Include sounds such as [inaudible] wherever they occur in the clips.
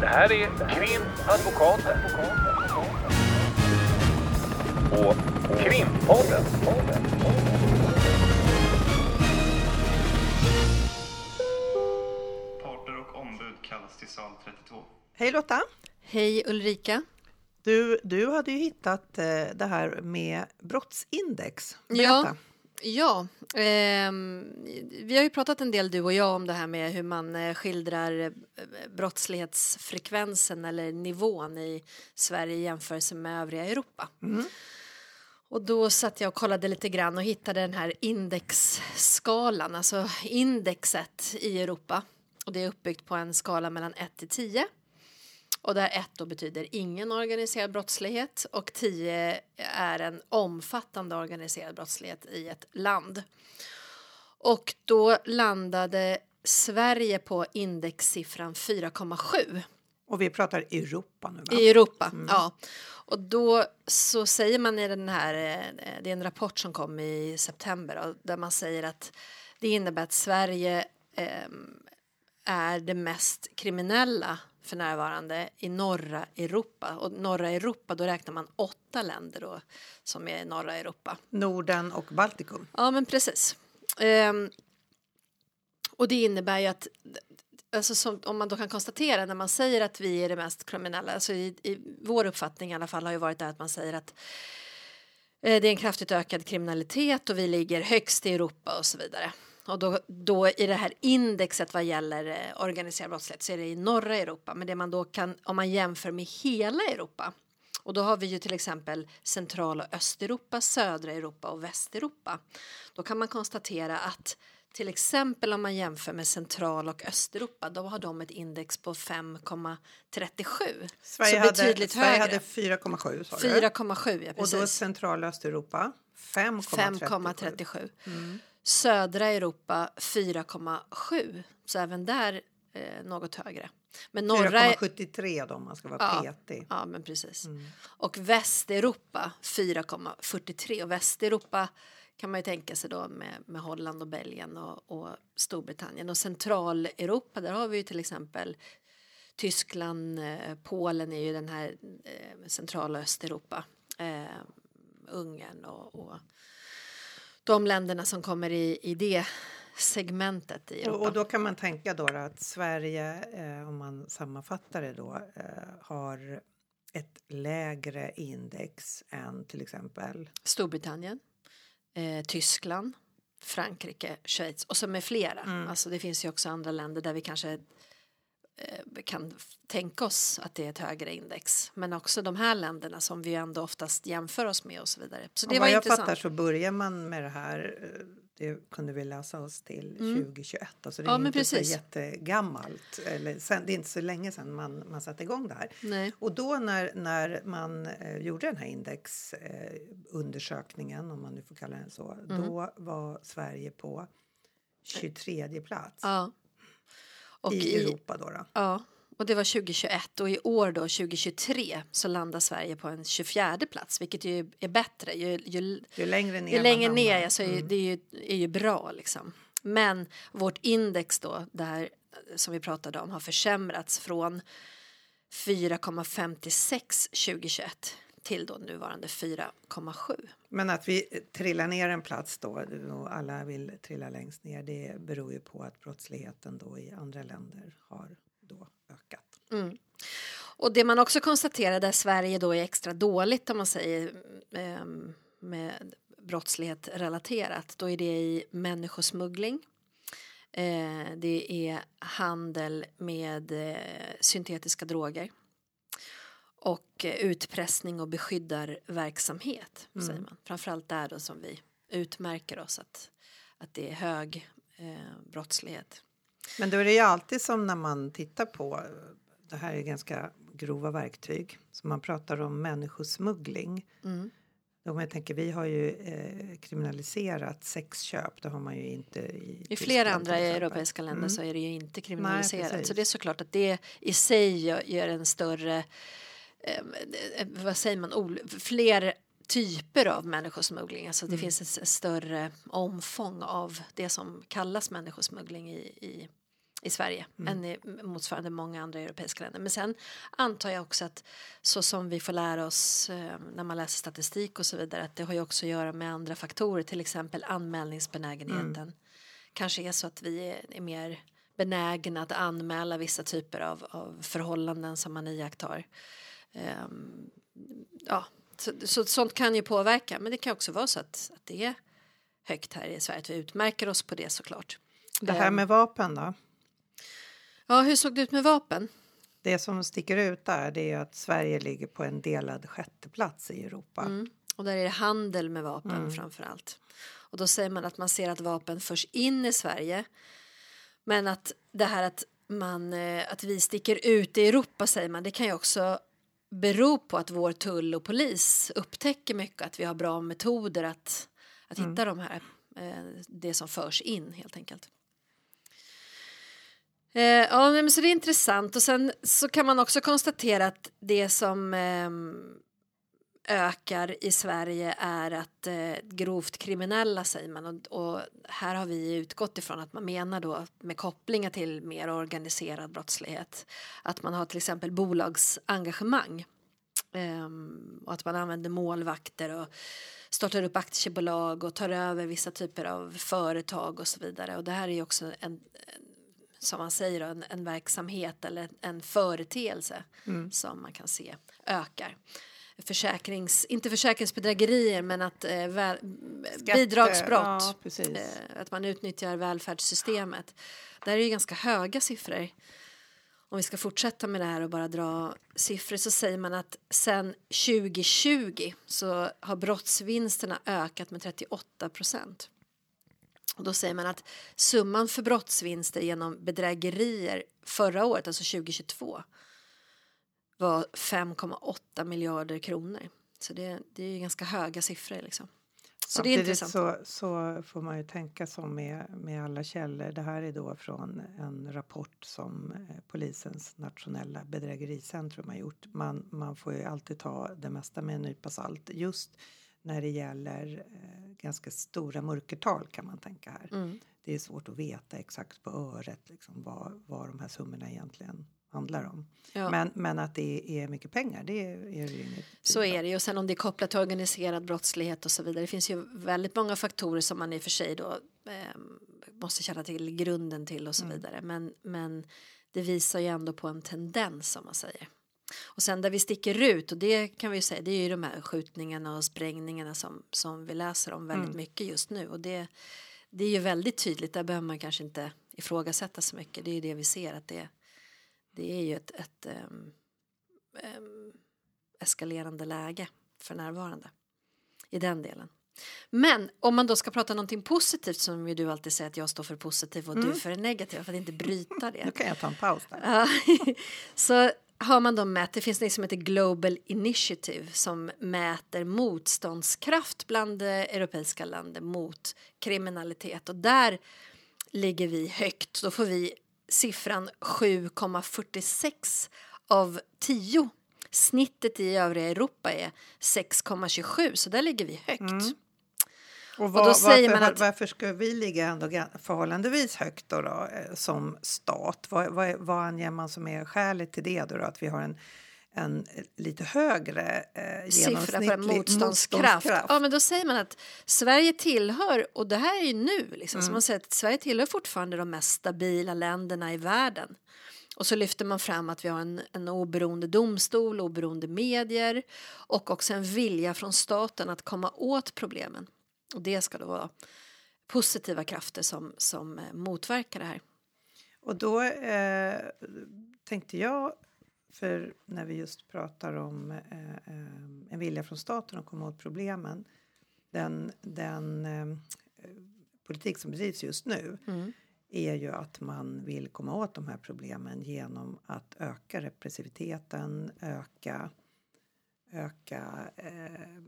Det här är Krimadvokaten. Och Krimpodden. Parter och ombud kallas till sal 32. Hej Lotta! Hej Ulrika. Du, du hade ju hittat eh, det här med brottsindex. Berätta. Ja, ehm, vi har ju pratat en del du och jag om det här med hur man eh, skildrar eh, brottslighetsfrekvensen eller nivån i Sverige i jämförelse med övriga Europa. Och då satt jag och kollade lite grann och hittade den här indexskalan, alltså indexet i Europa. Och det är uppbyggt på en skala mellan 1 till 10. Och där 1 då betyder ingen organiserad brottslighet och 10 är en omfattande organiserad brottslighet i ett land. Och då landade Sverige på indexsiffran 4,7 Och vi pratar Europa nu va? i Europa. Ja. Och då så säger man i den här, eh, det är en rapport som kom i september där man säger att det innebär att Sverige ehm, är det mest kriminella för närvarande i norra Europa. Och norra Europa, då räknar man åtta länder då, som är i norra Europa. Norden och Baltikum. Ja, men precis. Ehm, och det innebär ju att Alltså som, om man då kan konstatera när man säger att vi är det mest kriminella, alltså i, i vår uppfattning i alla fall har ju varit det att man säger att eh, det är en kraftigt ökad kriminalitet och vi ligger högst i Europa och så vidare. Och då, då i det här indexet vad gäller eh, organiserad brottslighet så är det i norra Europa. Men det man då kan, om man jämför med hela Europa och då har vi ju till exempel central och östeuropa, södra Europa och västeuropa. Då kan man konstatera att till exempel om man jämför med central och östeuropa då har de ett index på 5,37. Sverige så hade, betydligt Sverige högre. hade 4,7 sa du. 4,7 ja Och då precis. Central och Östeuropa 5,37. 5,37. Södra Europa 4,7. Så även där eh, något högre. Men norra... 4,73 då om man ska vara Ja. petig. Ja, men precis. Och Västeuropa 4,43 och Västeuropa kan man ju tänka sig då med, med Holland och Belgien och, och Storbritannien och Centraleuropa där har vi ju till exempel Tyskland, eh, Polen är ju den här eh, central och Östeuropa, eh, Ungern och, och de länderna som kommer i, i det segmentet i Europa. Och, då kan man tänka då att Sverige, eh, om man sammanfattar det då, eh, har ett lägre index än till exempel Storbritannien, eh, Tyskland, Frankrike, Schweiz och så med flera. Alltså det finns ju också andra länder där vi kanske kan f- tänka oss att det är ett högre index. Men också de här länderna som vi ändå oftast jämför oss med och så vidare. Så det och var vad jag intressant. fattar så börjar man med det här, eh, det kunde vi läsa oss till 2021. Alltså det är Mm. Ja, inte precis. så jättegammalt, eller sen, det är inte så länge sedan man, man satte igång det här. Nej. Och då när, när man eh, gjorde den här indexundersökningen, eh, undersökningen, om man nu får kalla den så, Mm. då var Sverige på 23 plats Ja. Och i, Europa. Då, då. Ja, och det var 2021 och i år då 2023 så landar Sverige på en 24 plats vilket ju är bättre. Ju, ju, Ju längre ner ju längre ner hamnar. alltså, är, det är, ju, är ju bra liksom. Men vårt index då, det här som vi pratade om, har försämrats från 4,56 2021 till då nuvarande 4,7. Men att vi trillar ner en plats då och alla vill trilla längst ner det beror ju på att brottsligheten då i andra länder har då ökat. Och det man också konstaterar där Sverige då är extra dåligt om man säger ehm, med brottslighet relaterat, då är det i människosmuggling. Eh, det är handel med eh, syntetiska droger. Och eh, utpressning och beskyddarverksamhet, säger man. Framförallt där då som vi utmärker oss att, att det är hög eh, brottslighet. Men då är det ju alltid som när man tittar på det här är ganska grova verktyg. Så man pratar om människosmuggling. Mm. Om jag tänker, vi har ju eh, kriminaliserat sexköp. Det har man ju inte i I flera andra europeiska länder så är det ju inte kriminaliserat. precis. så det är såklart att det i sig gör en större, eh, eh, vad säger man, fler typer av människosmuggling. Alltså det finns ett större omfång av det som kallas människosmuggling i, i i Sverige än i motsvarande många andra europeiska länder. Men sen antar jag också att så som vi får lära oss eh, när man läser statistik och så vidare att det har ju också att göra med andra faktorer, till exempel anmälningsbenägenheten. Kanske är så att vi är, är mer benägna att anmäla vissa typer av, av förhållanden som man iakttar. Ehm, ja, så, så, sånt kan ju påverka, men det kan också vara så att, att det är högt här i Sverige, att vi utmärker oss på det såklart. Det här Ehm, med vapen då? Ja, hur såg det ut med vapen? Det som sticker ut där det är att Sverige ligger på en delad sjätteplats i Europa. Mm. Och där är det handel med vapen framför allt. Och då säger man att man ser att vapen förs in i Sverige. Men att det här att, man, eh, att vi sticker ut i Europa säger man, det kan ju också bero på att vår tull och polis upptäcker mycket, att vi har bra metoder att, att hitta de här, eh, det som förs in helt enkelt. Eh, ja, men så det är intressant och sen så kan man också konstatera att det som ehm, ökar i Sverige är att eh, grovt kriminella säger man. Och, och här har vi utgått ifrån att man menar då med kopplingar till mer organiserad brottslighet att man har till exempel bolagsengagemang ehm, och att man använder målvakter och startar upp aktiebolag och tar över vissa typer av företag och så vidare. Och det här är ju också en, som man säger en, en verksamhet eller en företeelse som man kan se ökar försäkrings, inte försäkringsbedrägerier men att eh, väl, Skatte- bidragsbrott, ja, eh, att man utnyttjar välfärdssystemet. Där är ju ganska höga siffror. Om vi ska fortsätta med det här och bara dra siffror så säger man att sen 2020 så har brottsvinsterna ökat med 38 procent. Och då säger man att summan för brottsvinster genom bedrägerier förra året, alltså 2022, var 5,8 miljarder kronor. Så det, det är ju ganska höga siffror liksom. Så det är Samtidigt intressant. så, så får man ju tänka som med, med alla källor. Det här är då från en rapport som eh, polisens nationella bedrägericentrum har gjort. Man, man får ju alltid ta det mesta med en nypa salt. Just när det gäller eh, ganska stora mörkertal kan man tänka här. Mm. Det är svårt att veta exakt på öret liksom, vad, vad de här summorna egentligen handlar om. Ja. Men, men att det är mycket pengar, det är, är det inget Så är det ju. Och sen om det är kopplat till organiserad brottslighet och så vidare. Det finns ju väldigt många faktorer som man i och för sig då eh, måste känna till grunden till och så vidare. Men, men det visar ju ändå på en tendens som man säger. Och sen där vi sticker ut och det kan vi ju säga det är ju de här skjutningarna och sprängningarna som, som vi läser om väldigt mycket just nu. Och det, det är ju väldigt tydligt, där behöver man kanske inte ifrågasätta så mycket. Det är ju det vi ser att det, det är ju ett, ett ehm, ehm, eskalerande läge för närvarande i den delen. Men om man då ska prata någonting positivt som ju du alltid säger att jag står för positiv och du för negativ för att inte bryta det. [laughs] Nu kan jag ta en paus där. [laughs] Så har man då mätt, det finns det som heter Global Initiative som mäter motståndskraft bland eh, europeiska länder mot kriminalitet och där ligger vi högt. Då får vi siffran 7,46 av 10. Snittet i övriga Europa är 6,27 så där ligger vi högt. Och, då vad, säger varför, man att- varför ska vi ligga ändå förhållandevis högt då, då eh, som stat? Vad, vad, vad anger man som är skälet till det då, då? Att vi har en, en eh, lite högre eh, siffra för genomsnittlig motståndskraft. Ja, men då säger man att Sverige tillhör, och det här är ju nu, liksom, så man säger att Sverige tillhör fortfarande de mest stabila länderna i världen. Och så lyfter man fram att vi har en, en oberoende domstol, oberoende medier och också en vilja från staten att komma åt problemen. Och det ska då vara positiva krafter som, som eh, motverkar det här. Och då eh, tänkte jag, för när vi just pratar om eh, eh, en vilja från staten att komma åt problemen, den, den eh, politik som bedrivs just nu är ju att man vill komma åt de här problemen genom att öka repressiviteten, öka, öka eh,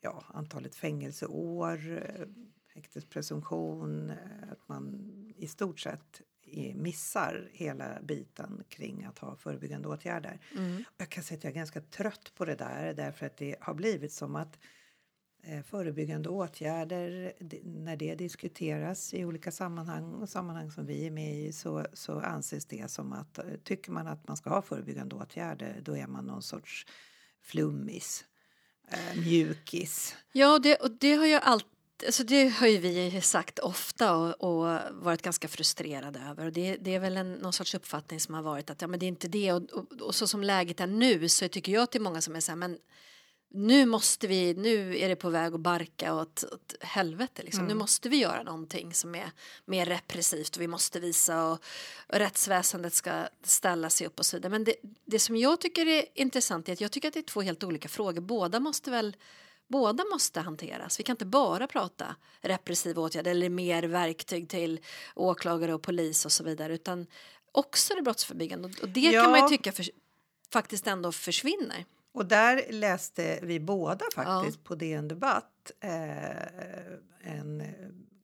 ja, antalet fängelseår, eh, häktespresumtion, eh, att man i stort sett missar hela biten kring att ha förebyggande åtgärder. Och Jag kan säga att jag är ganska trött på det där därför att det har blivit som att eh, förebyggande åtgärder, när det diskuteras i olika sammanhang och sammanhang som vi är med i så, så anses det som att eh, tycker man att man ska ha förebyggande åtgärder då är man någon sorts flummis, eh, mjukis. Ja, det, och det har ju alltid Alltså det har ju vi sagt ofta och, och varit ganska frustrerade över. Och det, det är väl en, någon sorts uppfattning som har varit att ja, men det är inte det. Och, och, och så som läget är nu så tycker jag till många som är så här, men nu måste vi, nu är det på väg att barka åt, åt helvete liksom. Mm. Nu måste vi göra någonting som är mer repressivt och vi måste visa och, och rättsväsendet ska ställa sig upp och så vidare. Men det, det som jag tycker är intressant är att jag tycker att det är två helt olika frågor. Båda måste väl Båda måste hanteras. Vi kan inte bara prata repressiva åtgärder eller mer verktyg till åklagare och polis och så vidare utan också det brottsförebyggande och det Ja. kan man ju tycka för, faktiskt ändå försvinner. Och där läste vi båda faktiskt på DN Debatt eh, en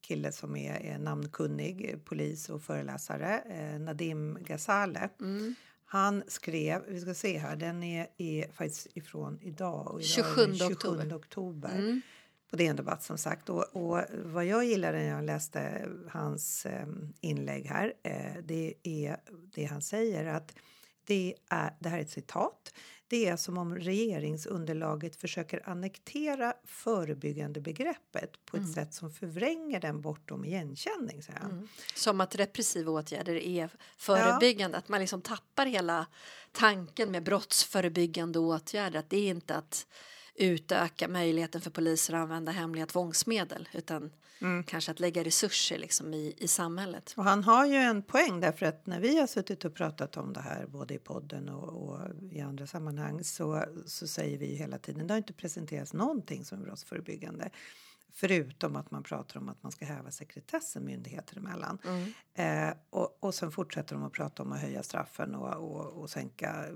kille som är, är namnkunnig, polis och föreläsare, eh, Nadim Ghazale. Mm. Han skrev, vi ska se här, den är, är faktiskt ifrån idag. Och idag 27 är den 27 oktober. oktober. Mm. På DN Debatt som sagt. Och, och vad jag gillade när jag läste hans eh, inlägg här, eh, det är det han säger att det, är, det här är ett citat. Det är som om regeringsunderlaget försöker annektera förebyggande begreppet på ett Mm. sätt som förvränger den bortom igenkänning. Han. Mm. Som att repressiva åtgärder är förebyggande, att man liksom tappar hela tanken med brottsförebyggande åtgärder. Att det är inte att utöka möjligheten för poliser att använda hemliga tvångsmedel utan Mm. kanske att lägga resurser liksom i, i samhället. Och han har ju en poäng därför att när vi har suttit och pratat om det här både i podden och, och i andra sammanhang så, så säger vi ju hela tiden det har inte presenterats någonting som är brottsförebyggande. Förutom att man pratar om att man ska häva sekretessen myndigheter emellan. Mm. Eh, och, och sen fortsätter de att prata om att höja straffen och, och, och sänka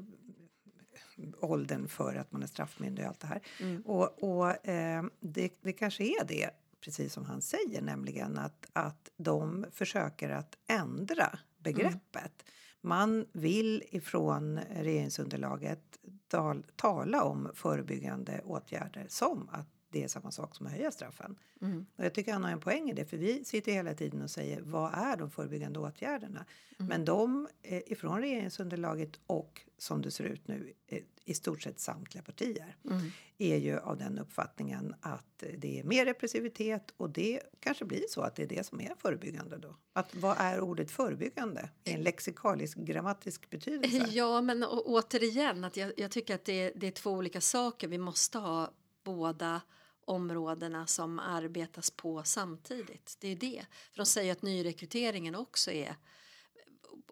åldern för att man är straffmyndig och allt det här. Mm. Och, och eh, det, det kanske är det, precis som han säger, nämligen att, att de försöker att ändra begreppet. Man vill ifrån regeringsunderlaget tal, tala om förebyggande åtgärder som att det är samma sak som att höja straffen. Mm. Och jag tycker han har en poäng i det, för vi sitter hela tiden och säger vad är de förebyggande åtgärderna? Mm. Men de eh, ifrån regeringsunderlaget och som det ser ut nu eh, i stort sett samtliga partier Mm. är ju av den uppfattningen att det är mer repressivitet och det kanske blir så att det är det som är förebyggande då. Att vad är ordet förebyggande i en lexikalisk grammatisk betydelse? [laughs] Ja, men å- återigen, att jag, jag tycker att det, det är två olika saker. Vi måste ha båda områdena som arbetas på samtidigt. Det är ju det. För de säger att nyrekryteringen också är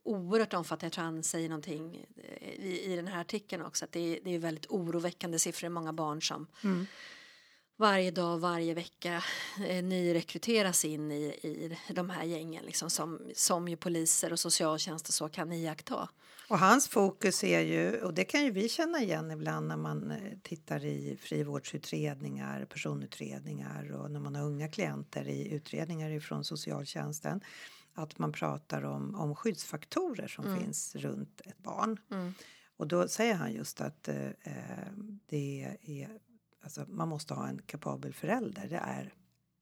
oerhört omfattande. Jag tror han säger någonting eh, i, i den här artikeln också. Att det är, det är väldigt oroväckande siffror. Många barn som Mm. varje dag, varje vecka eh, nyrekryteras in i, i de här gängen liksom, som, som ju poliser och socialtjänst och så kan iaktta. Och hans fokus är ju, och det kan ju vi känna igen ibland när man eh, tittar i frivårdsutredningar, personutredningar och när man har unga klienter i utredningar ifrån socialtjänsten. Att man pratar om, om skyddsfaktorer som Mm. finns runt ett barn. Mm. Och då säger han just att eh, eh, det är, alltså man måste ha en kapabel förälder. Det är,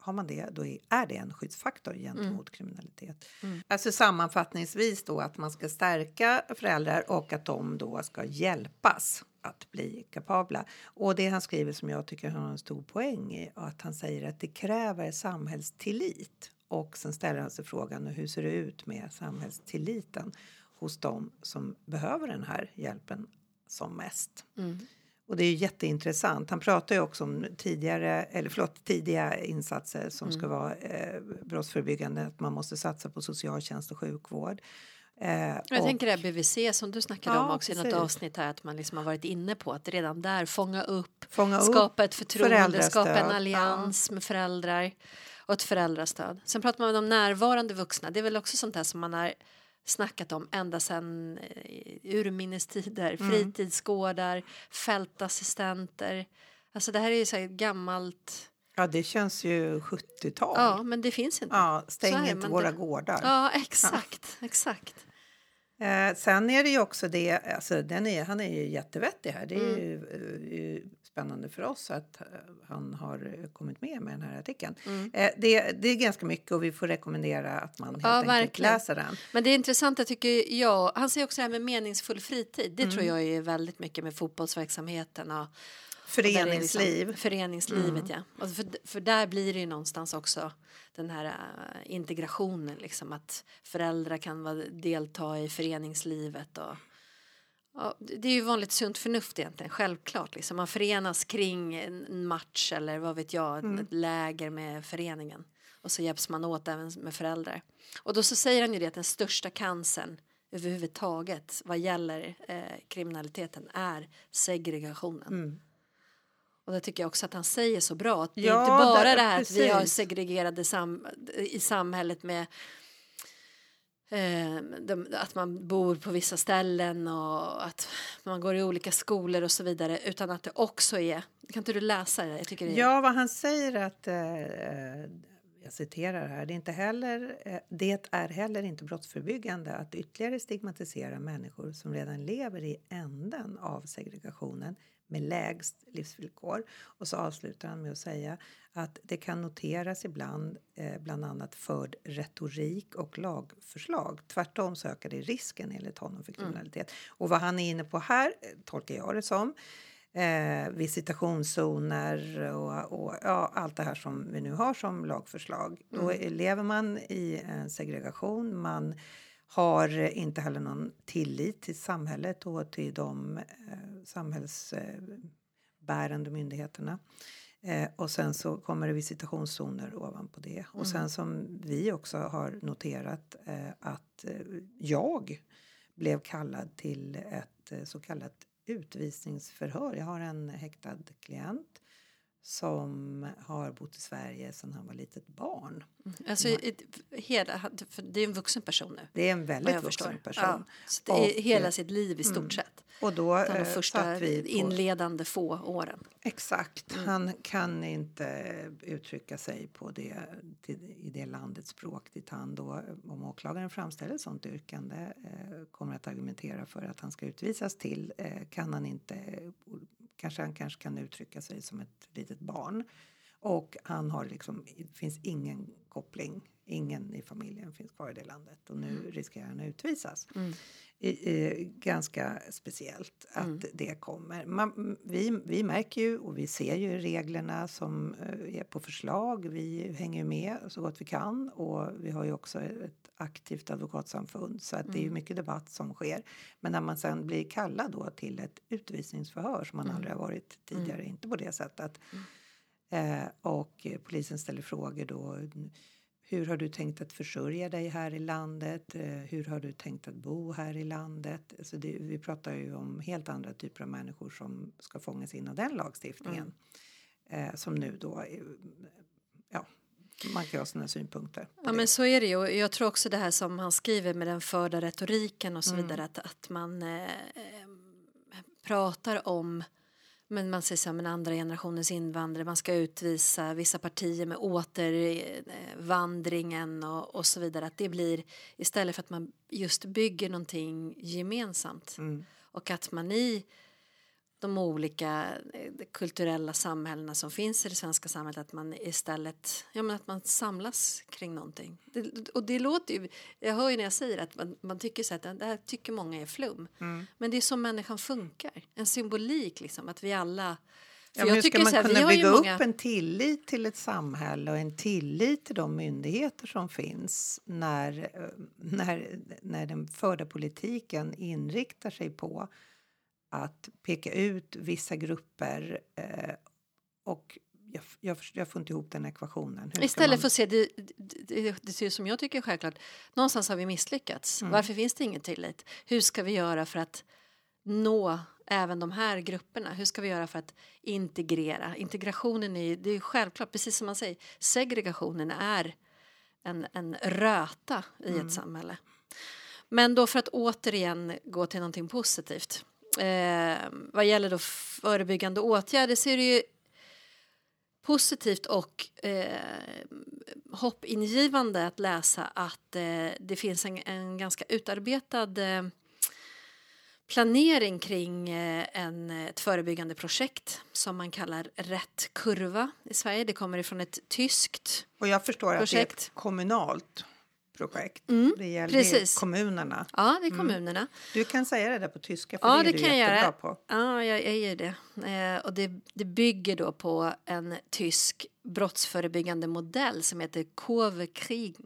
har man det, då är, det en skyddsfaktor gentemot kriminalitet. Mm. Alltså sammanfattningsvis då att man ska stärka föräldrar och att de då ska hjälpas att bli kapabla. Och det han skriver som jag tycker han har en stor poäng i att han säger att det kräver samhällstillit. Och sen ställer han sig frågan hur ser det ut med samhällstilliten hos dem som behöver den här hjälpen som mest. Mm. Och det är jätteintressant. Han pratar ju också om tidigare, eller förlåt, tidiga insatser som ska vara eh, brottsförebyggande. Att man måste satsa på socialtjänst och sjukvård. Eh, Jag och- tänker det här BVC som du snackade Ja, om också i något avsnitt här att man liksom har varit inne på att redan där fånga upp, fånga upp skapa ett förtroende, skapa en ja. allians med föräldrar och ett föräldrastöd. Sen pratar man om närvarande vuxna. Det är väl också sånt där som man har snackat om ända sedan eh, urminnes tider. Mm. Fritidsgårdar, fältassistenter. Alltså det här är ju så här gammalt. Ja, det känns ju 70-tal. Ja, men det finns inte. Ja, stäng inte våra det- gårdar. Ja, exakt, exakt. Eh, sen är det ju också det, alltså den är, han är ju jättevettig här. Det är Mm. ju, eh, ju spännande för oss att eh, han har kommit med med den här artikeln. Mm. Eh, det, det är ganska mycket och vi får rekommendera att man helt Ja, enkelt verkligen. läser den. Men det är intressant, jag tycker jag, han säger också det här med meningsfull fritid. Det Mm. tror jag är väldigt mycket med fotbollsverksamheten och Föreningsliv. Där är liksom föreningslivet, ja. Och för, för där blir det ju någonstans också den här äh, integrationen, liksom att föräldrar kan vara, delta i föreningslivet och Ja, det det är ju vanligt sunt förnuft egentligen, självklart. Liksom. Man förenas kring en match eller vad vet jag, Mm. ett läger med föreningen. Och så hjälps man åt även med föräldrar. Och då så säger han ju det att den största cancern överhuvudtaget vad gäller eh, kriminaliteten är segregationen. Mm. Och det tycker jag också att han säger så bra. Att det är Ja, inte bara det- det här att vi har precis. segregerade sam i samhället med eh, de, att man bor på vissa ställen och att man går i olika skolor och så vidare. Utan att det också är, kan inte du läsa det? Jag tycker det är, Ja, vad han säger att, eh, eh, jag citerar här, det är, inte heller, eh, det är heller inte brottsförebyggande att ytterligare stigmatisera människor som redan lever i änden av segregationen med lägst livsvillkor. Och så avslutar han med att säga att det kan noteras ibland eh, bland annat förd retorik och lagförslag. Tvärtom så ökar det risken enligt honom för kriminalitet. Och vad han är inne på här eh, tolkar jag det som eh, visitationszoner och, och ja, allt det här som vi nu har som lagförslag. Då är- lever man i en segregation. Man har inte heller någon tillit till samhället och till de eh, samhällsbärande myndigheterna. Eh, och sen så kommer det visitationszoner ovanpå det. Och sen som vi också har noterat eh, att jag blev kallad till ett så kallat utvisningsförhör. Jag har en häktad klient som har bott i Sverige sedan han var litet barn. alltså, i- hela, för det är en vuxen person nu. Det är en väldigt vuxen förstår. person. Ja, Och, eh, hela sitt liv i stort sett. Och då De eh, första vi på, inledande få åren. Exakt. Mm. Han kan inte uttrycka sig på det, i det landets språk dit han då, om åklagaren framställer ett sådant yrkande, eh, kommer att argumentera för att han ska utvisas till, kan han inte, kanske han kanske kan uttrycka sig som ett litet barn. Och han har liksom, det finns ingen koppling, ingen i familjen finns kvar i det landet och nu riskerar han att utvisas. I, i, ganska speciellt att det kommer. Man, vi, vi märker ju och vi ser ju reglerna som eh, är på förslag. Vi hänger med så gott vi kan och vi har ju också ett aktivt advokatsamfund så att det är ju mycket debatt som sker. Men när man sen blir kallad då till ett utvisningsförhör som man aldrig har varit tidigare, inte på det sättet. Eh, och polisen ställer frågor då. Hur har du tänkt att försörja dig här i landet? Eh, hur har du tänkt att bo här i landet? Alltså det, vi pratar ju om helt andra typer av människor som ska fångas in av den lagstiftningen. Eh, som nu då, eh, ja, man kan ha sina synpunkter. Ja det. men så är det ju. Och Jag tror också det här som han skriver med den förda retoriken och så Mm. vidare att, att man eh, eh, pratar om men man säger så här, men andra generationens invandrare, man ska utvisa vissa partier med återvandringen och, och så vidare. Att det blir istället för att man just bygger någonting gemensamt Mm. och att man i de olika eh, kulturella samhällena som finns i det svenska samhället att man istället ja, men att man samlas kring någonting. Det, och det låter ju, jag hör ju när jag säger att man, man tycker så att det här tycker många är flum. Mm. Men det är så människan funkar. En symbolik liksom att vi alla Ja, hur ska man här, kunna bygga många- upp en tillit till ett samhälle och en tillit till de myndigheter som finns när, eh, när, när den förda politiken inriktar sig på att peka ut vissa grupper eh, och jag, jag, jag får inte ihop den ekvationen. Hur Istället man- för att se det, det, det, det som jag tycker är självklart. Någonstans har vi misslyckats. Mm. Varför finns det ingen tillit? Hur ska vi göra för att nå även de här grupperna? Hur ska vi göra för att integrera? Integrationen är det är ju självklart, precis som man säger, segregationen är en, en röta i Mm. ett samhälle. Men då för att återigen gå till någonting positivt. Eh, vad gäller då förebyggande åtgärder så är det ju positivt och eh, hoppingivande att läsa att eh, det finns en, en ganska utarbetad eh, planering kring eh, en, ett förebyggande projekt som man kallar Rätt kurva i Sverige. Det kommer ifrån ett tyskt Och jag förstår att det är Projekt. kommunalt projekt. Mm, det gäller precis. kommunerna. Ja, det är kommunerna. Du kan säga det där på tyska, för Ja, det är det du kan jag jättebra göra. på. Ja, jag, jag gör det. Eh, och det, det bygger då på en tysk brottsförebyggande modell som heter Kurvekrig.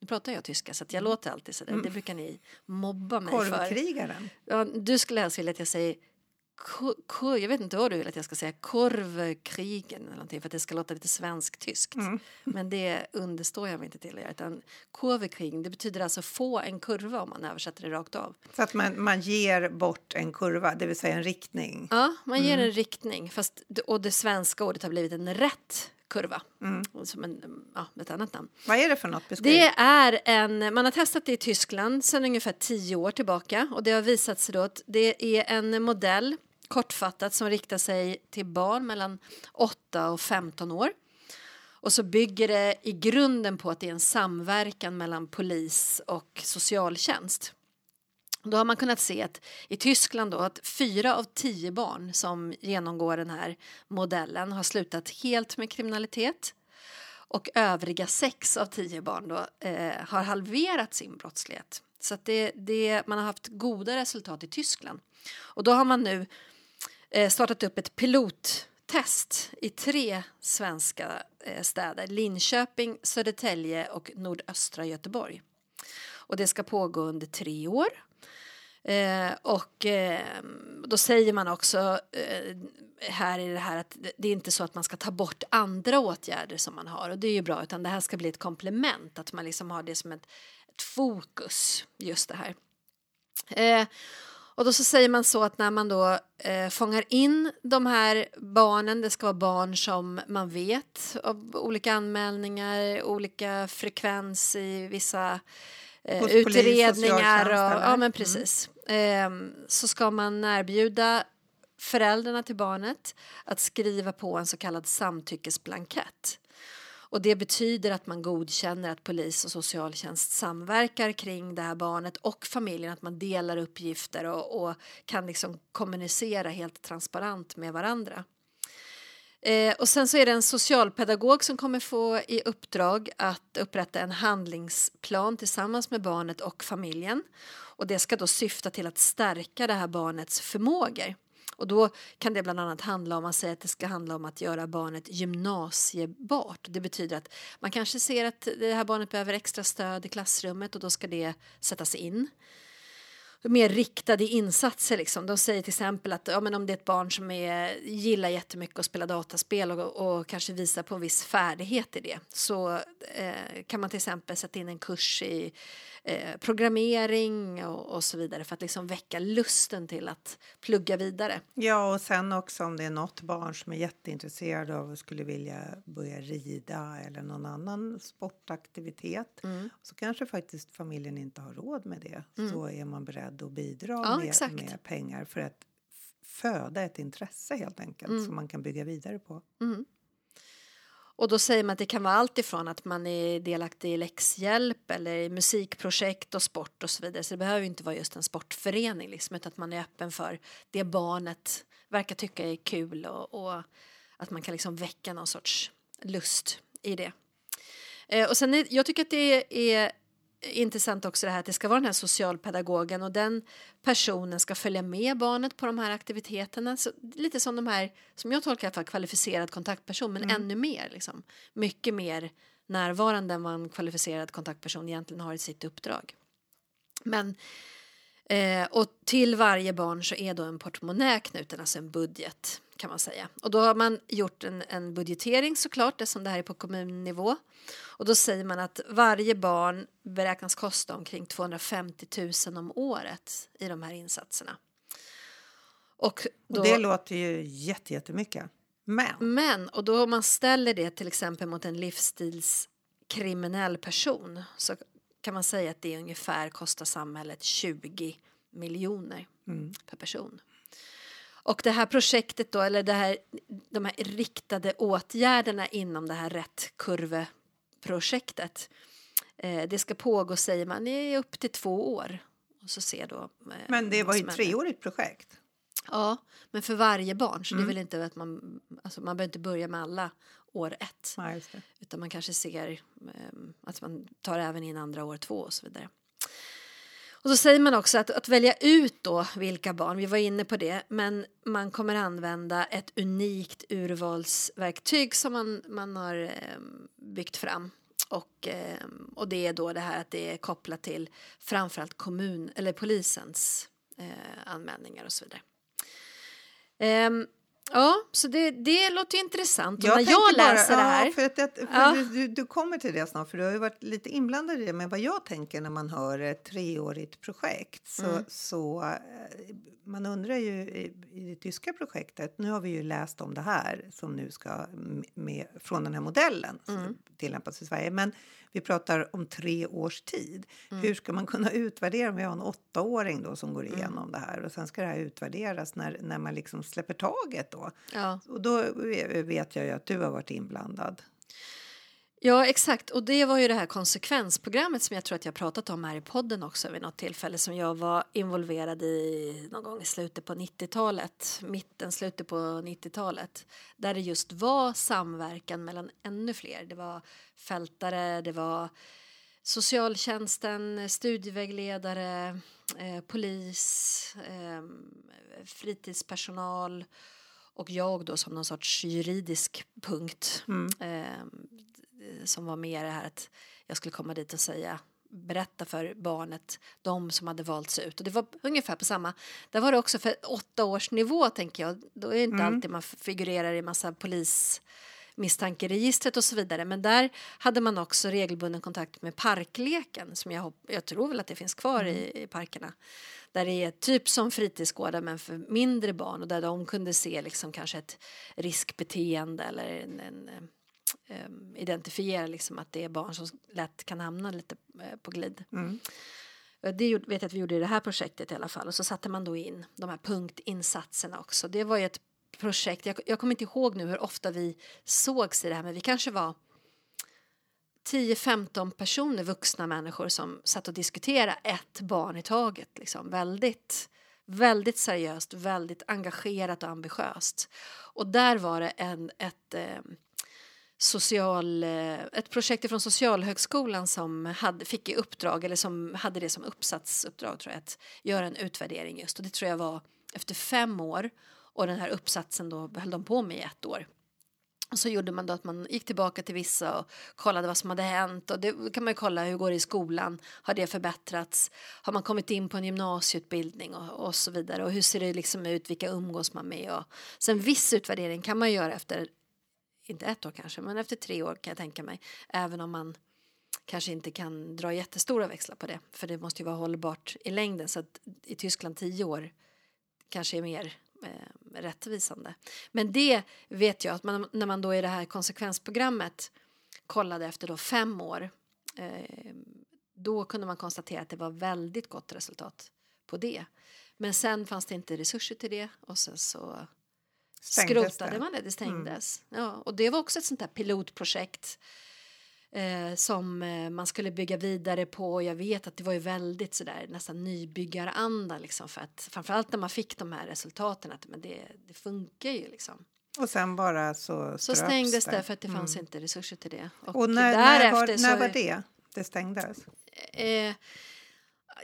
Nu pratar jag tyska så jag låter alltid så där. Det brukar ni mobba mig för. Korvkrigaren. Ja, du skulle helst vilja att jag säger ko- ko- jag vet inte vad du vill att jag ska säga, korvkrigen eller någonting för att det ska låta lite svensk-tyskt. Men det understår jag mig inte till. Utan korvkrigen, det betyder alltså få en kurva om man översätter det rakt av. Så att man, man ger bort en kurva, det vill säga en riktning. Ja, man ger en riktning fast, och det svenska ordet har blivit en rätt kurva. Som en, ja, ett annat namn. Vad är det för något? Beskriv. Det är en, man har testat det i Tyskland sedan ungefär tio år tillbaka och det har visat sig då att det är en modell kortfattat som riktar sig till barn mellan 8 och 15 år. Och så bygger det i grunden på att det är en samverkan mellan polis och socialtjänst. Då har man kunnat se att i Tyskland då att fyra av tio barn som genomgår den här modellen har slutat helt med kriminalitet och övriga sex av tio barn då, eh, har halverat sin brottslighet. Så att det, det, man har haft goda resultat i Tyskland. Och då har man nu eh, startat upp ett pilottest i tre svenska eh, städer. Linköping, Södertälje och nordöstra Göteborg. Och det ska pågå under tre år. Eh, och eh, då säger man också eh, här i det här att det- är inte så att man ska ta bort andra åtgärder som man har och det är ju bra utan det här ska bli ett komplement att man liksom har det som ett, ett fokus just det här. Eh, och då så säger man så att när man då eh, fångar in de här barnen, det ska vara barn som man vet av olika anmälningar, olika frekvens i vissa eh, utredningar. Och, eller? ja, men Mm. precis. Ehm, så ska man erbjuda föräldrarna till barnet att skriva på en så kallad samtyckesblankett. Och det betyder att man godkänner att polis och socialtjänst samverkar kring det här barnet och familjen, att man delar uppgifter och, och kan liksom kommunicera helt transparent med varandra. Eh, och sen så är det en socialpedagog som kommer få i uppdrag att upprätta en handlingsplan tillsammans med barnet och familjen. Och det ska då syfta till att stärka det här barnets förmågor. Och då kan det bland annat handla om, man säger att det ska handla om att göra barnet gymnasiebart. Det betyder att man kanske ser att det här barnet behöver extra stöd i klassrummet och då ska det sättas in mer riktade insatser. Liksom. De säger till exempel att ja, men om det är ett barn som är, gillar jättemycket att spela dataspel och, och kanske visar på en viss färdighet i det så eh, kan man till exempel sätta in en kurs i eh, programmering och, och så vidare för att liksom väcka lusten till att plugga vidare. Ja, och sen också om det är något barn som är jätteintresserad av och skulle vilja börja rida eller någon annan sportaktivitet Mm. så kanske faktiskt familjen inte har råd med det. Så är man beredd att bidra Ja, med, med pengar för att föda ett intresse helt enkelt Mm. som man kan bygga vidare på. Och då säger man att det kan vara allt ifrån att man är delaktig i läxhjälp eller i musikprojekt och sport och så vidare. Så det behöver inte vara just en sportförening liksom, utan att man är öppen för det barnet verkar tycka är kul och, och att man kan liksom väcka någon sorts lust i det. Eh, och sen är, jag tycker att det är intressant också det här att det ska vara den här socialpedagogen och den personen ska följa med barnet på de här aktiviteterna. Så, lite som de här, som jag tolkar i alla fall, kvalificerad kontaktperson men ännu mer. Liksom. Mycket mer närvarande än vad en kvalificerad kontaktperson egentligen har i sitt uppdrag. Men Eh, och till varje barn så är då en portmonnä knuten, alltså en budget kan man säga. Och då har man gjort en, en budgetering såklart, eftersom det här är på kommunnivå. Och då säger man att varje barn beräknas kosta omkring 250 000 om året i de här insatserna. Och då, Och det låter ju jätte, jättemycket. Men men, och då om man ställer det till exempel mot en livsstilskriminell person så kan man säga att det ungefär kostar samhället 20 miljoner per person. Och det här projektet då, eller det här, de här riktade åtgärderna inom det här rättkurveprojektet eh, det ska pågå, säger man, i upp till två år. Och så ser då, eh, Men det var ju ett treårigt projekt. Ja, men för varje barn. Så det är Mm. väl inte att man, alltså man behöver inte börja med alla år ett. Ja. Utan man kanske ser eh, att man tar även in andra år två och så vidare. Och så säger man också att, att välja ut då vilka barn, vi var inne på det, men man kommer använda ett unikt urvalsverktyg som man, man har ehm, byggt fram. Och, ehm, och det är då det här att det är kopplat till framförallt kommun eller polisens eh, anmälningar och så vidare. Ehm, Ja, så det, det låter intressant. Och när jag tänker bara- läser det här... Ja, för att, för Ja. du, du, kommer till det snart, för du har varit lite inblandad i det. Men vad jag tänker när man hör ett treårigt projekt så, Mm. så eh, man undrar ju i, i det tyska projektet. Nu har vi ju läst om det här som nu ska med, från den här modellen som Mm. tillämpas i Sverige. Men vi pratar om tre års tid. Mm. Hur ska man kunna utvärdera om vi har en åttaåring då som Mm. går igenom det här och sen ska det här utvärderas när, när man liksom släpper taget då. Ja. Och då vet jag ju att du har varit inblandad. Ja, exakt. Och det var ju det här konsekvensprogrammet som jag tror att jag pratat om här i podden också vid något tillfälle som jag var involverad i någon gång i slutet på 90-talet, mitten, slutet på 90-talet, där det just var samverkan mellan ännu fler. Det var fältare, det var socialtjänsten, studievägledare, eh, polis, eh, fritidspersonal och jag då som någon sorts juridisk punkt Mm. eh, som var mer det här att jag skulle komma dit och säga berätta för barnet de som hade valts ut. Och det var ungefär på samma. Där var det också för åtta års nivå tänker jag. Då är det inte Mm. alltid man figurerar i massa polis misstankeregistret och så vidare. Men där hade man också regelbunden kontakt med parkleken som jag, hopp- jag tror väl att det finns kvar i, i parkerna. Där det är typ som fritidsgårdar men för mindre barn och där de kunde se liksom kanske ett riskbeteende eller en, en eh, um, identifiera liksom att det är barn som lätt kan hamna lite eh, på glid. Mm. Och Det vet jag att vi gjorde i det här projektet i alla fall och så satte man då in de här punktinsatserna också. Det var ju ett projekt, jag, jag kommer inte ihåg nu hur ofta vi sågs i det här men vi kanske var 10-15 personer, vuxna människor som satt och diskuterade ett barn i taget. Liksom. Väldigt, väldigt seriöst, väldigt engagerat och ambitiöst. Och där var det en, ett, eh, social, eh, ett projekt från Socialhögskolan som hade, fick i uppdrag, eller som hade det som uppsatsuppdrag tror jag, att göra en utvärdering just. Och det tror jag var efter fem år och den här uppsatsen då höll de på med i ett år. Och så gjorde man då att man gick tillbaka till vissa och kollade vad som hade hänt. Och det kan man ju kolla hur går det i skolan. Har det förbättrats? Har man kommit in på en gymnasieutbildning och, och så vidare. Och hur ser det liksom ut? Vilka umgås man med? Och sen viss utvärdering kan man göra efter, inte ett år kanske, men efter tre år kan jag tänka mig. Även om man kanske inte kan dra jättestora växlar på det. För det måste ju vara hållbart i längden. Så att i Tyskland tio år kanske är mer eh, rättvisande. Men det vet jag att man, när man då i det här konsekvensprogrammet kollade efter då fem år eh, då kunde man konstatera att det var väldigt gott resultat på det. Men sen fanns det inte resurser till det och sen så Stängdes skrotade det. man det, det stängdes. Ja, och det var också ett sånt där pilotprojekt eh, som eh, man skulle bygga vidare på. Jag vet att det var ju väldigt sådär nästan nybyggaranda liksom för att framförallt när man fick de här resultaten att men det, det funkar ju liksom. Och sen bara så Så stängdes det för att det fanns Mm. inte resurser till det. Och när, när, var, när så- var det det stängdes? Eh,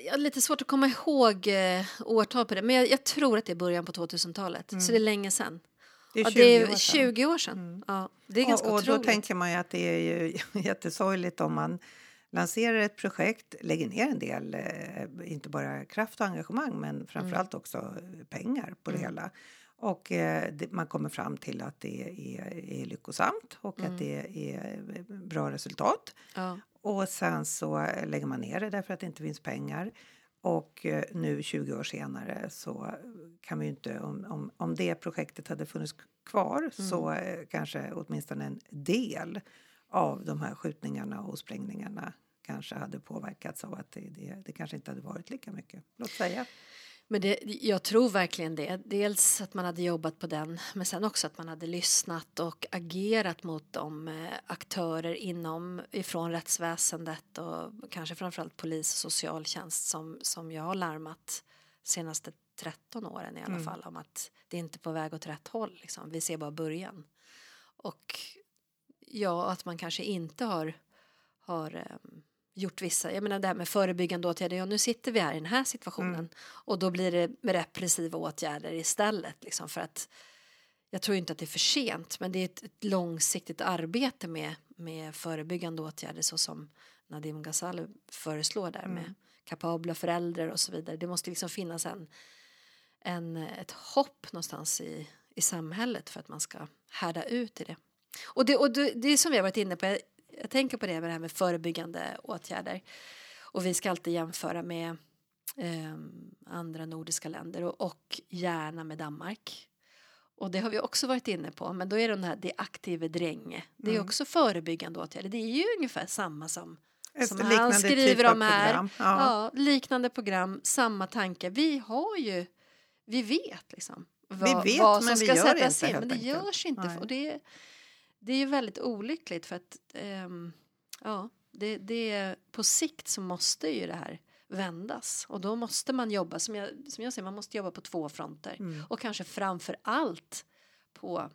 jag har lite svårt att komma ihåg eh, årtal på det, men jag, jag tror att det är början på 2000-talet, så det är länge sedan. Det är Ja, 20 det är år sedan. 20 år sedan. Ja, det är ganska och, och då otroligt. tänker man ju att det är ju [laughs] jättesorgligt om man lanserar ett projekt, lägger ner en del, eh, inte bara kraft och engagemang men framförallt också eh, pengar på det hela. Och eh, det, man kommer fram till att det är, är lyckosamt och att det är bra resultat. Ja. Och sen så lägger man ner det därför att det inte finns pengar. Och eh, nu 20 år senare så kan vi ju inte, om, om, om det projektet hade funnits kvar så eh, kanske åtminstone en del av de här skjutningarna och sprängningarna kanske hade påverkats av att det, det, det kanske inte hade varit lika mycket. Låt säga. Men det, jag tror verkligen det. Dels att man hade jobbat på den men sen också att man hade lyssnat och agerat mot de eh, aktörer inom ifrån rättsväsendet och kanske framförallt polis och socialtjänst som, som jag har larmat senaste 13 åren i alla Mm. fall om att det är inte på väg åt rätt håll. Liksom. Vi ser bara början. Och ja, att man kanske inte har, har ehm, gjort vissa, jag menar det här med förebyggande åtgärder, ja nu sitter vi här i den här situationen Mm. och då blir det med repressiva åtgärder istället liksom för att jag tror inte att det är för sent men det är ett, ett långsiktigt arbete med, med förebyggande åtgärder så som Nadim Ghazali föreslår där med kapabla föräldrar och så vidare. Det måste liksom finnas en, en, ett hopp någonstans i, i samhället för att man ska härda ut i det. Och det, och det, det är som vi har varit inne på, jag, tänker på det med det här med förebyggande åtgärder. Och vi ska alltid jämföra med eh, andra nordiska länder och, och gärna med Danmark. Och det har vi också varit inne på, men då är det den här det aktive dränge. Det är Mm. också förebyggande åtgärder. Det är ju ungefär samma som, Ett som liknande han skriver typ om här. program. Ja. Ja. liknande program, samma tanke. Vi har ju, vi vet liksom. Vad, vet, vad men som vi ska sättas inte, in. Men det enkelt. görs inte. Nej. Och det, det är ju väldigt olyckligt för att ehm, ja, det, det, på sikt så måste ju det här vändas och då måste man jobba som jag, som jag säger, man måste jobba på två fronter Mm. och kanske framför allt på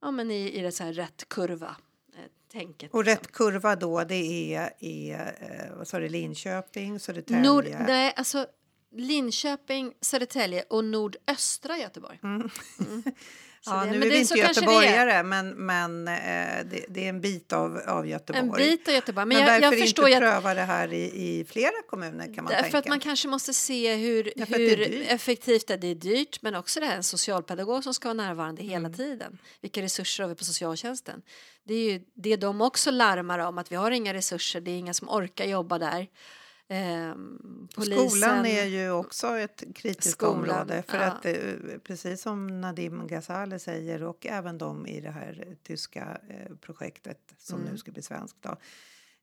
ja, men i, i det så här rätt kurva eh, tänket. Och rätt kurva då, det är, är eh, vad sa du, Linköping, Södertälje? Nord, nej, alltså Linköping, Södertälje och nordöstra Göteborg. Mm. Mm. [laughs] Ja, det- nu är det vi inte det är. göteborgare, men, men eh, det, det är en bit av, av Göteborg. En bit av Göteborg. Men, Men, jag, varför jag inte att pröva det här i, i flera kommuner kan man Därför tänka? att man kanske måste se hur, Ja, det hur dyrt. effektivt det är. Det är dyrt, men också det här en socialpedagog som ska vara närvarande hela Mm. tiden. Vilka resurser har vi på socialtjänsten? Det är ju det de också larmar om, att vi har inga resurser, det är inga som orkar jobba där. Ehm, polisen, Skolan är ju också ett kritiskt Skolan, område. För ja. att eh, precis som Nadim Ghazali säger och även de i det här tyska eh, projektet som Mm. nu ska bli svenskt då,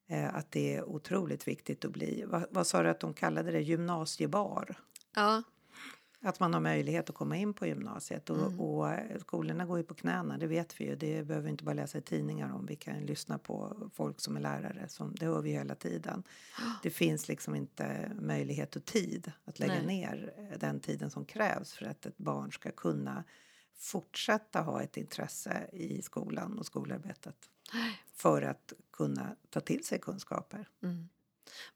eh, att det är otroligt viktigt att bli, vad, vad sa du att de kallade det, gymnasiebar? Ja, Att man har möjlighet att komma in på gymnasiet. Och, Mm. och eh, skolorna går ju på knäna, det vet vi ju. Det behöver vi inte bara läsa i tidningar om. Vi kan lyssna på folk som är lärare. Som, det hör vi hela tiden. [gasps] Det finns liksom inte möjlighet och tid att lägga Nej. ner eh, den tiden som krävs för att ett barn ska kunna fortsätta ha ett intresse i skolan och skolarbetet. [gasps] För att kunna ta till sig kunskaper. Mm.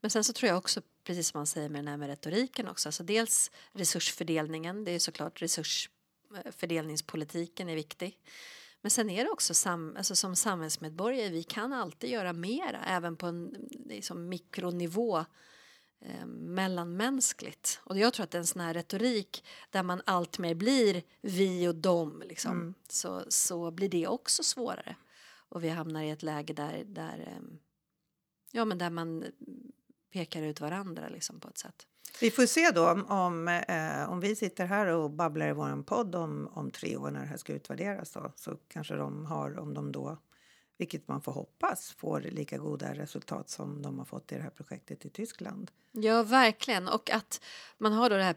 Men sen så tror jag också, precis som man säger med den här med retoriken också, alltså dels resursfördelningen, det är såklart resursfördelningspolitiken är viktig. Men sen är det också sam, alltså som samhällsmedborgare, vi kan alltid göra mera, även på en liksom, mikronivå eh, mellanmänskligt. Och jag tror att en sån här retorik där man allt mer blir vi och dem, liksom, Mm. så, så blir det också svårare. Och vi hamnar i ett läge där, där ehm, Ja, men där man pekar ut varandra liksom på ett sätt. Vi får se då om, om, eh, om vi sitter här och babblar i vår podd om, om tre år när det här ska utvärderas då, så kanske de har, om de då, vilket man får hoppas, får lika goda resultat som de har fått i det här projektet i Tyskland. Ja, verkligen. Och att man har då det här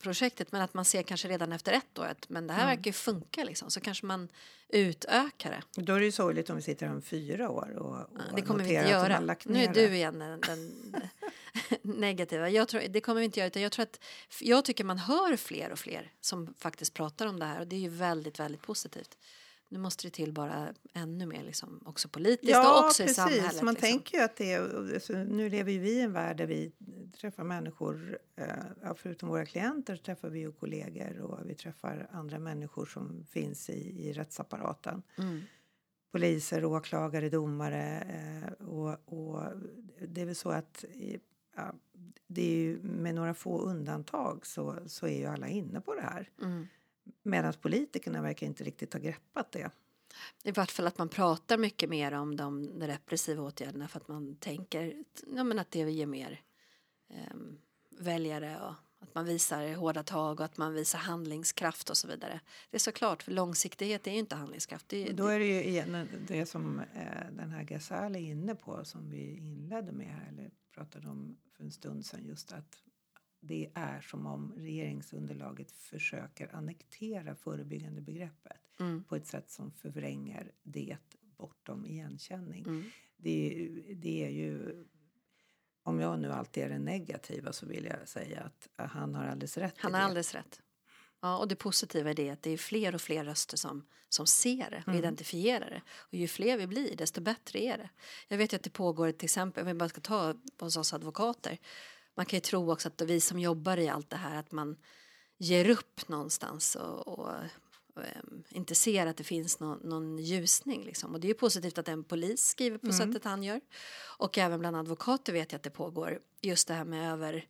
pilotprojektet men att man ser kanske redan efter ett år att men det här Mm. verkar ju funka liksom. Så kanske man utökar det. Då är det ju sorgligt om vi sitter här om fyra år och, och Ja, det kommer vi inte göra. Nu är du igen den, den [laughs] negativa. Jag tror, det kommer vi inte göra. Utan jag, tror att, jag tycker man hör fler och fler som faktiskt pratar om det här och det är ju väldigt, väldigt positivt. Nu måste det till bara ännu mer liksom, också politiskt och också i samhället. Man liksom. tänker ju att det är, alltså, nu lever ju vi i en värld där vi träffar människor, eh, ja, förutom våra klienter träffar vi ju kollegor och vi träffar andra människor som finns i, i rättsapparaten. Mm. Poliser, åklagare, domare eh, och, och det är väl så att ja, det är ju med några få undantag så, så är ju alla inne på det här. Mm. Medan politikerna verkar inte riktigt ha greppat det. I vart fall att man pratar mycket mer om de repressiva åtgärderna för att man tänker ja, men att det ger mer ehm, väljare och att man visar hårda tag och att man visar handlingskraft och så vidare. Det är såklart, för långsiktighet är ju inte handlingskraft. Det, är- Då är det ju igen det som eh, den här Ghazali är inne på som vi inledde med här, eller pratade om för en stund sedan just att det är som om regeringsunderlaget försöker annektera förebyggande begreppet Mm. på ett sätt som förvränger det bortom igenkänning. Mm. Det, det är ju... Om jag nu alltid är den negativa så vill jag säga att han har alldeles rätt Han har alldeles rätt. Ja, och det positiva är det att det är fler och fler röster som, som ser det och identifierar det. Och ju fler vi blir, desto bättre är det. Jag vet ju att det pågår till exempel, om vi bara ska ta hos oss advokater. Man kan ju tro också att vi som jobbar i allt det här att man ger upp någonstans och, och ehm, inte ser att det finns någon, någon ljusning. Liksom. Och det är positivt att en polis skriver på sättet han gör. Och även bland advokater vet jag att det pågår just det här med över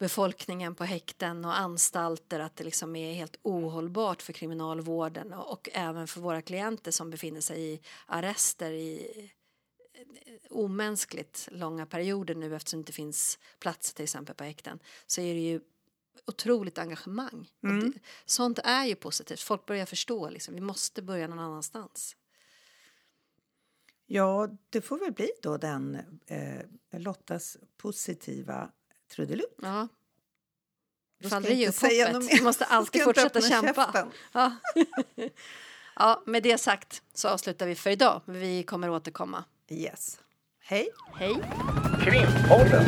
befolkningen på häkten och anstalter att det liksom är helt ohållbart för kriminalvården och, och även för våra klienter som befinner sig i arrester i omänskligt långa perioder nu eftersom det inte finns platser till exempel på häkten så är det ju otroligt engagemang. Och det, sånt är ju positivt. Folk börjar förstå liksom, vi måste börja någon annanstans. Ja, det får väl bli då den eh, Lottas positiva trudelutt. Ja. Då ska jag inte säga något mer. Vi måste alltid fortsätta kämpa. Ja. [laughs] ja, med det sagt så avslutar vi för idag. Vi kommer återkomma. Yes. Hej! Hej! Krimpodden. Podden,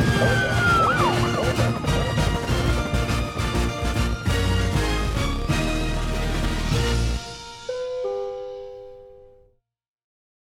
podden, podden.